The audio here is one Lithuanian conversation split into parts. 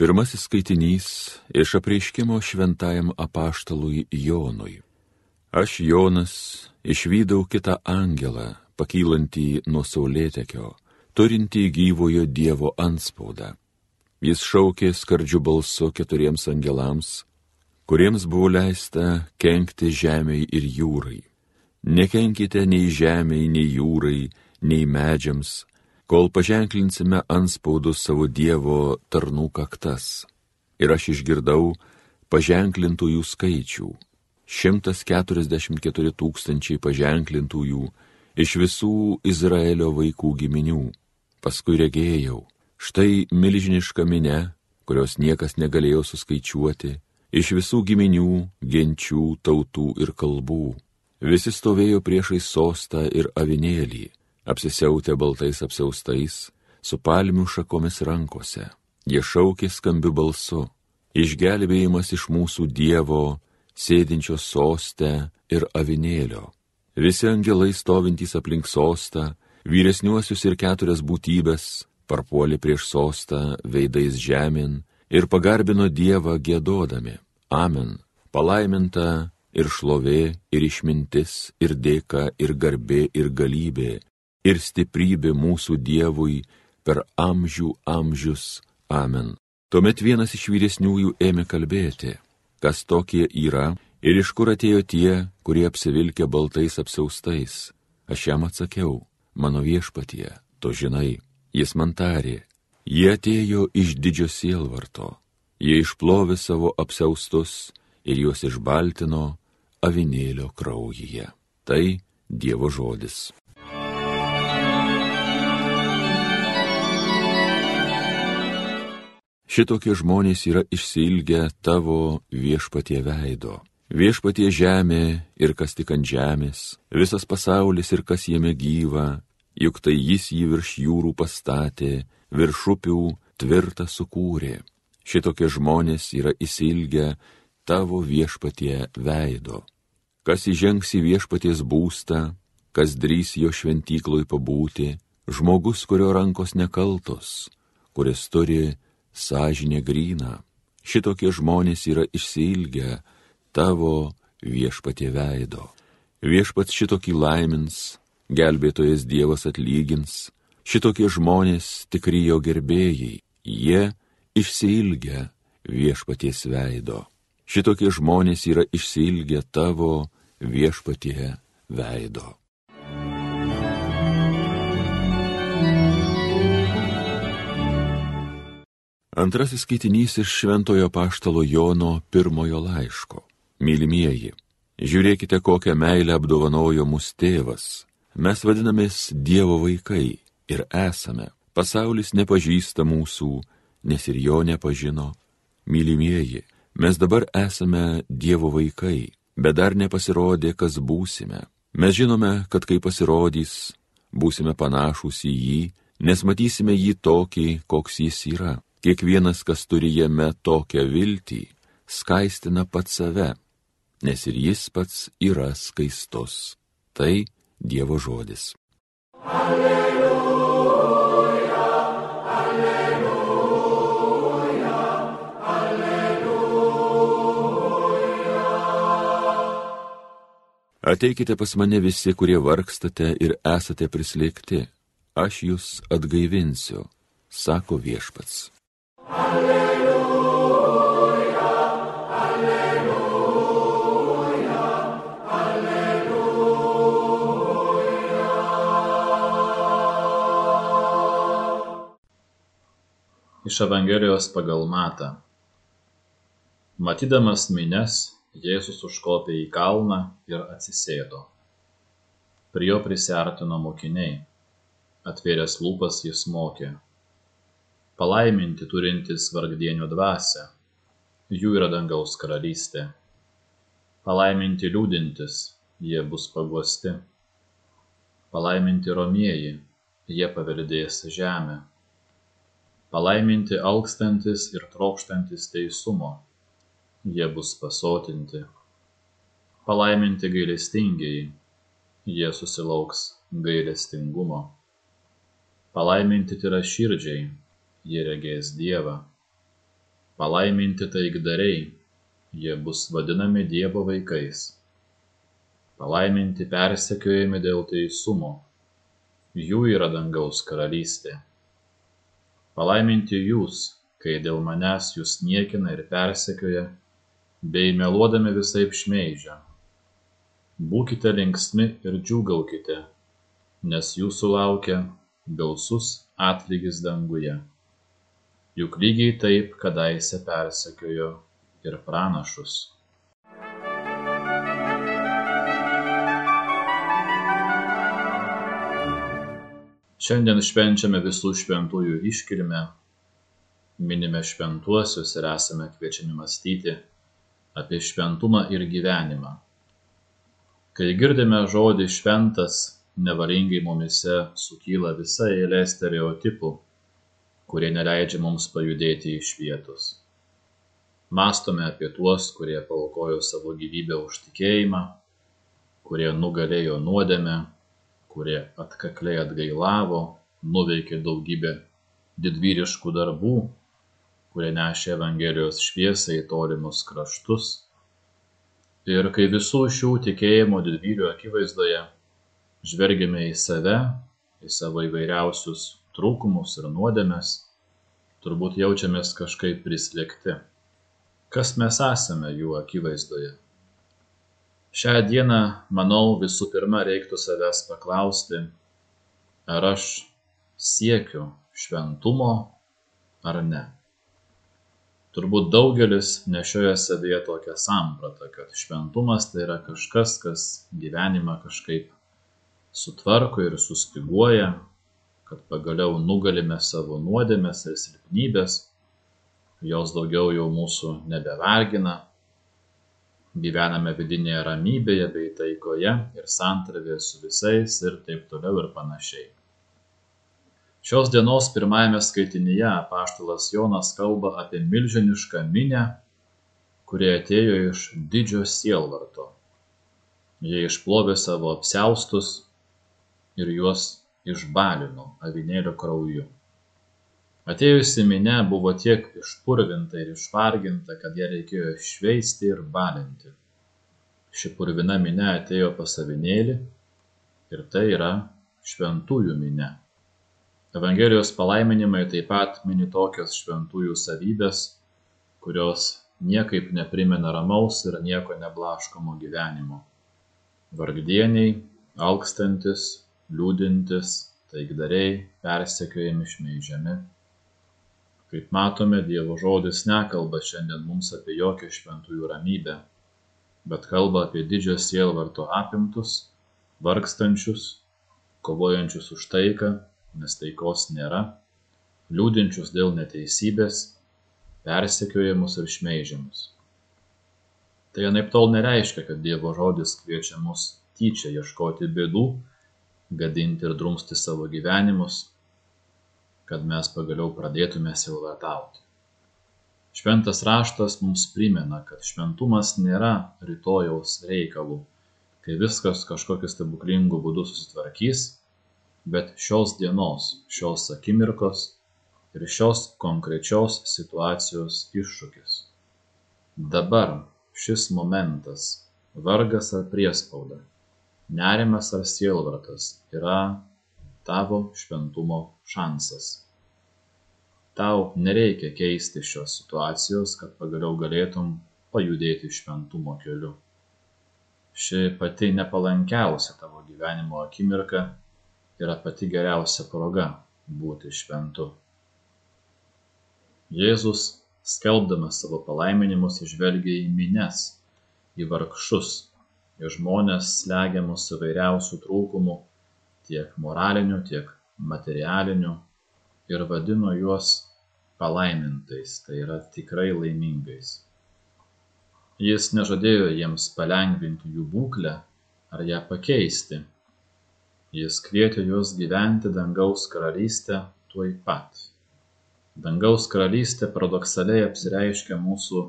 Pirmasis skaitinys iš apreiškimo šventajam apaštalui Jonui. Aš Jonas išvydau kitą angelą, pakylantį nuo saulėtekio, turintį gyvojo Dievo anspaudą. Jis šaukė skardžių balsu keturiems angelams, kuriems buvo leista kenkti žemiai ir jūrai. Nekenkite nei žemiai, nei jūrai, nei medžiams, kol paženklinsime anspaudus savo Dievo tarnų kaktas. Ir aš išgirdau paženklintųjų skaičių - 144 tūkstančiai paženklintųjų iš visų Izraelio vaikų giminių. Paskui regėjau, štai milžiniška minė, kurios niekas negalėjo suskaičiuoti, iš visų giminių, genčių, tautų ir kalbų. Visi stovėjo priešai sostą ir avinėlį apsisiautę baltais apsiaustais, su palmių šakomis rankose. Jie šaukė skambiu balsu - išgelbėjimas iš mūsų Dievo, sėdinčio sostę ir avinėlio. Visi angelai stovintys aplink sostą, vyresniuosius ir keturias būtybės, parpuolė prieš sostą veidais žemyn ir pagarbino Dievą gėdodami. Amen. Palaiminta ir šlovė, ir išmintis, ir dėka, ir garbė, ir galybė, ir stiprybė mūsų Dievui per amžių amžius. Amen. Tuomet vienas iš vyresniųjų ėmė kalbėti, kas tokie yra ir iš kur atėjo tie, kurie apsivilkė baltais apsaustais. Aš jam atsakiau, mano viešpatie, to žinai, jis man tarė, jie atėjo iš didžio sielvarto, jie išplovė savo apsaustus ir juos išbaltino avinėlio kraujyje. Tai Dievo žodis. Šitokie žmonės yra išsilgę tavo viešpatie veido. Viešpatie žemė ir kas tik ant žemės, visas pasaulis ir kas jame gyva, juk tai jis jį virš jūrų pastatė, virš upių tvirtą sukūrė. Šitokie žmonės yra įsilgę tavo viešpatie veido. Kas įžengs į viešpaties būstą, kas drys jo šventykloj pabūti, žmogus, kurio rankos nekaltos, kuris turi sąžinė grįna, šitokie žmonės yra išsilgę tavo viešpatie veido. Viešpats šitokį laimins, gelbėtojas Dievas atlygins, šitokie žmonės tikri jo gerbėjai, jie išsilgę viešpaties veido. Šitokie žmonės yra išsilgę tavo viešpatie veido. Antrasis skaitinys iš Šventojo Paštalo Jono pirmojo laiško. Mylimieji, žiūrėkite, kokią meilę apdovanojo mūsų tėvas. Mes vadinamės Dievo vaikai ir esame. Pasaulis nepažįsta mūsų, nes ir jo nepažino. Mylimieji, mes dabar esame Dievo vaikai, bet dar nepasirodė, kas būsime. Mes žinome, kad kai pasirodys, būsime panašus į jį, nes matysime jį tokį, koks jis yra. Kiekvienas, kas turi jame tokią viltį, skaistina pats save, nes ir jis pats yra skaistus. Tai Dievo žodis. Alleluja, alleluja, alleluja. Ateikite pas mane visi, kurie vargstate ir esate prislėgti, aš jūs atgaivinsiu, sako viešpats. Iš Evangelijos pagal Matą. Matydamas mines, Jėzus užkopė į kalną ir atsisėdo. Prie jo prisartino mokiniai. Atvėręs lūpas jis mokė palaiminti turintys vargdienio dvasią, jų yra dangaus karalystė. Palaiminti liūdintis, jie bus paguosti. Palaiminti romieji, jie paveldės žemę. Palaiminti alkstantis ir trokštantis teisumo, jie bus pasotinti. Palaiminti gailestingieji, jie susilauks gailestingumo. Palaiminti tyra širdžiai, jie regės Dievą. Palaiminti taikdariai, jie bus vadinami Dievo vaikais. Palaiminti persekiojami dėl teisumo, jų yra dangaus karalystė. Palaiminti jūs, kai dėl manęs jūs niekina ir persekioja, bei meluodami visaip šmeižia. Būkite linksmi ir džiūgaukite, nes jūsų laukia gausus atlygis danguje juk lygiai taip kadaise persekiojo ir pranašus Šiandien švenčiame visų šventųjų iškilmę, minime šventuosius ir esame kviečiami mąstyti apie šventumą ir gyvenimą. Kai girdime žodį šventas, nevalingai mumise sukyla visa eilė stereotipų kurie neleidžia mums pajudėti iš vietos. Mastome apie tuos, kurie paukojo savo gyvybę už tikėjimą, kurie nugalėjo nuodėmę, kurie atkakliai atgailavo, nuveikė daugybę didvyriškų darbų, kurie nešė Evangelijos šviesą į tolimus kraštus. Ir kai visų šių tikėjimo didvyrių akivaizdoje žvelgiame į save, į savo įvairiausius trūkumus ir nuodėmes, turbūt jaučiamės kažkaip prislėgti. Kas mes esame jų akivaizdoje? Šią dieną, manau, visų pirma reiktų savęs paklausti, ar aš siekiu šventumo ar ne. Turbūt daugelis nešioja savyje tokią sampratą, kad šventumas tai yra kažkas, kas gyvenimą kažkaip sutvarko ir sustiguoja, kad pagaliau nugalime savo nuodėmes ir silpnybes, jos daugiau jau mūsų nebevargina, gyvename vidinėje ramybėje bei taikoje ir santravėje su visais ir taip toliau ir panašiai. Šios dienos pirmajame skaitinyje apaštalas Jonas kalba apie milžinišką minę, kurie atėjo iš didžio sielvarto. Jie išplovė savo apseustus ir juos išbalino avinėlio krauju. Atėjusi minia buvo tiek išpurvinta ir išvarginta, kad ją reikėjo šveisti ir balinti. Ši purvina minia atėjo pas avinėlį ir tai yra šventųjų minia. Evangelijos palaiminimai taip pat mini tokias šventųjų savybės, kurios niekaip neprimena ramaus ir nieko neblaškomo gyvenimo. Vargdieniai, alkstantis, liūdintys, taikdariai, persekiojami, šmeižiami. Kaip matome, Dievo žodis nekalba šiandien mums apie jokią šventųjų ramybę, bet kalba apie didžią sielvarto apimtus, vargstančius, kovojančius už taiką, nes taikos nėra, liūdinčius dėl neteisybės, persekiojamus ir šmeižiamus. Tai anaip tol nereiškia, kad Dievo žodis kviečia mus tyčia ieškoti bėdų gadinti ir drumsti savo gyvenimus, kad mes pagaliau pradėtume silvatauti. Šventas raštas mums primena, kad šventumas nėra rytojaus reikalų, kai viskas kažkokiu stebuklingu būdu susitvarkys, bet šios dienos, šios akimirkos ir šios konkrečios situacijos iššūkis. Dabar šis momentas, vargas ar priespauda, nerimas ar sielvartas yra tavo šventumo šansas. Tau nereikia keisti šios situacijos, kad pagaliau galėtum pajudėti šventumo keliu. Ši pati nepalankiausia tavo gyvenimo akimirka yra pati geriausia proga būti šventu. Jėzus, skelbdamas savo palaiminimus, išvelgia į mines, į vargšus, į žmones slegiamus įvairiausių trūkumų, tiek moralinių, tiek materialinių, ir vadino juos palaimintais, tai yra tikrai laimingais. Jis nežadėjo jiems palengvinti jų būklę ar ją pakeisti. Jis kvietė juos gyventi dangaus karalystę tuoj pat. Dangaus karalystė paradoksaliai apsireiškia mūsų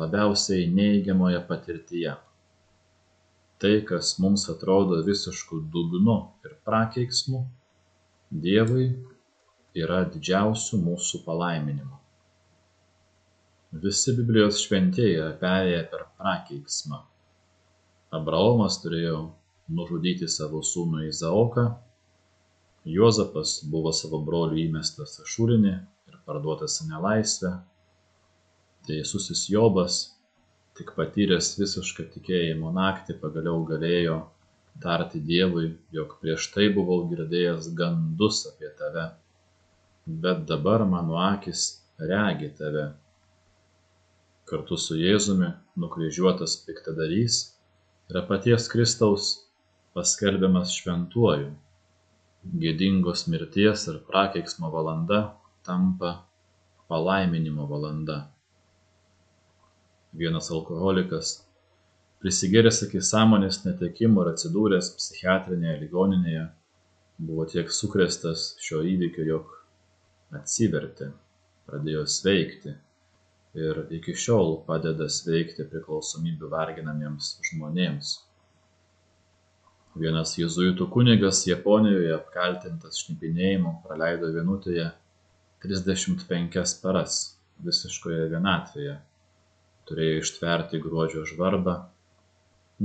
labiausiai neigiamoje patirtyje tai kas mums atrodo visišku dugnu ir prakeiksmu dievui yra didžiausiu mūsų palaiminimu Visi Biblijos šventieji yra perėję per prakeiksmą. Abraomas turėjo nužudyti savo sūnų Izaoką, Juozapas buvo savo brolių įmestas į šulinį ir parduotas į nelaisvę, teisusis Jobas, tik patyręs visišką tikėjimo naktį, pagaliau galėjo tarti Dievui, jog prieš tai buvau girdėjęs gandus apie tave, bet dabar mano akis regi tave kartu su Jėzumi nukryžiuotas piktadarys yra paties Kristaus paskelbiamas šventuoju. Gėdingos mirties ir prakeiksmo valanda tampa palaiminimo valanda. Vienas alkoholikas, prisigėręs iki sąmonės netekimo ir atsidūręs psichiatrinėje ligoninėje, buvo tiek sukrėstas šio įvykio, jog atsivertė, pradėjo sveikti ir iki šiol padeda sveikti priklausomybių varginamiems žmonėms. Vienas jėzuitų kunigas Japonijoje apkaltintas šnipinėjimu praleido vienutėje 35 paras visiškoje vienatvėje. Turėjo ištverti gruodžio žvarbą,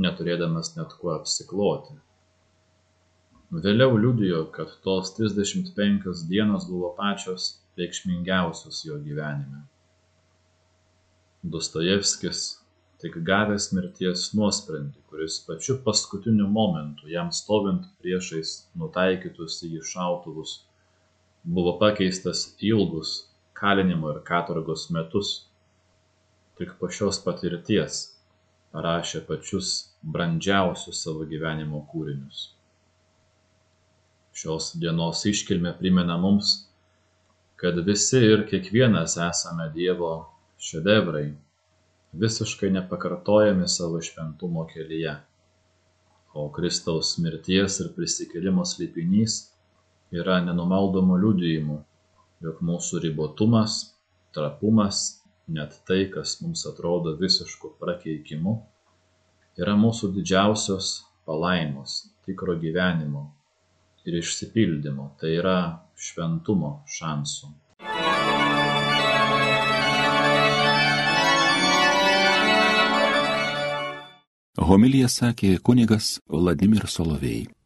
neturėdamas net kuo apsikloti. Vėliau liudijo, kad tos 35 dienos buvo pačios reikšmingiausios jo gyvenime dostojevskis tik gavęs mirties nuosprendį kuris pačiu paskutiniu momentu jam stovint priešais nutaikytus į jį šautuvus buvo pakeistas ilgus kalinimo ir katorgos metus tik po šios patirties parašė pačius brandžiausius savo gyvenimo kūrinius. Šios dienos iškilmė primena mums, kad visi ir kiekvienas esame Dievo šedevrai visiškai nepakartojami savo šventumo kelyje o kristaus mirties ir prisikėlimo slėpinys yra nenumaldomu liudijimu jog mūsų ribotumas trapumas net tai kas mums atrodo visišku prakeikimu yra mūsų didžiausios palaimos tikro gyvenimo ir išsipildymo tai yra šventumo šansų Homilija sakė kunigas Vladimir Solovėjai.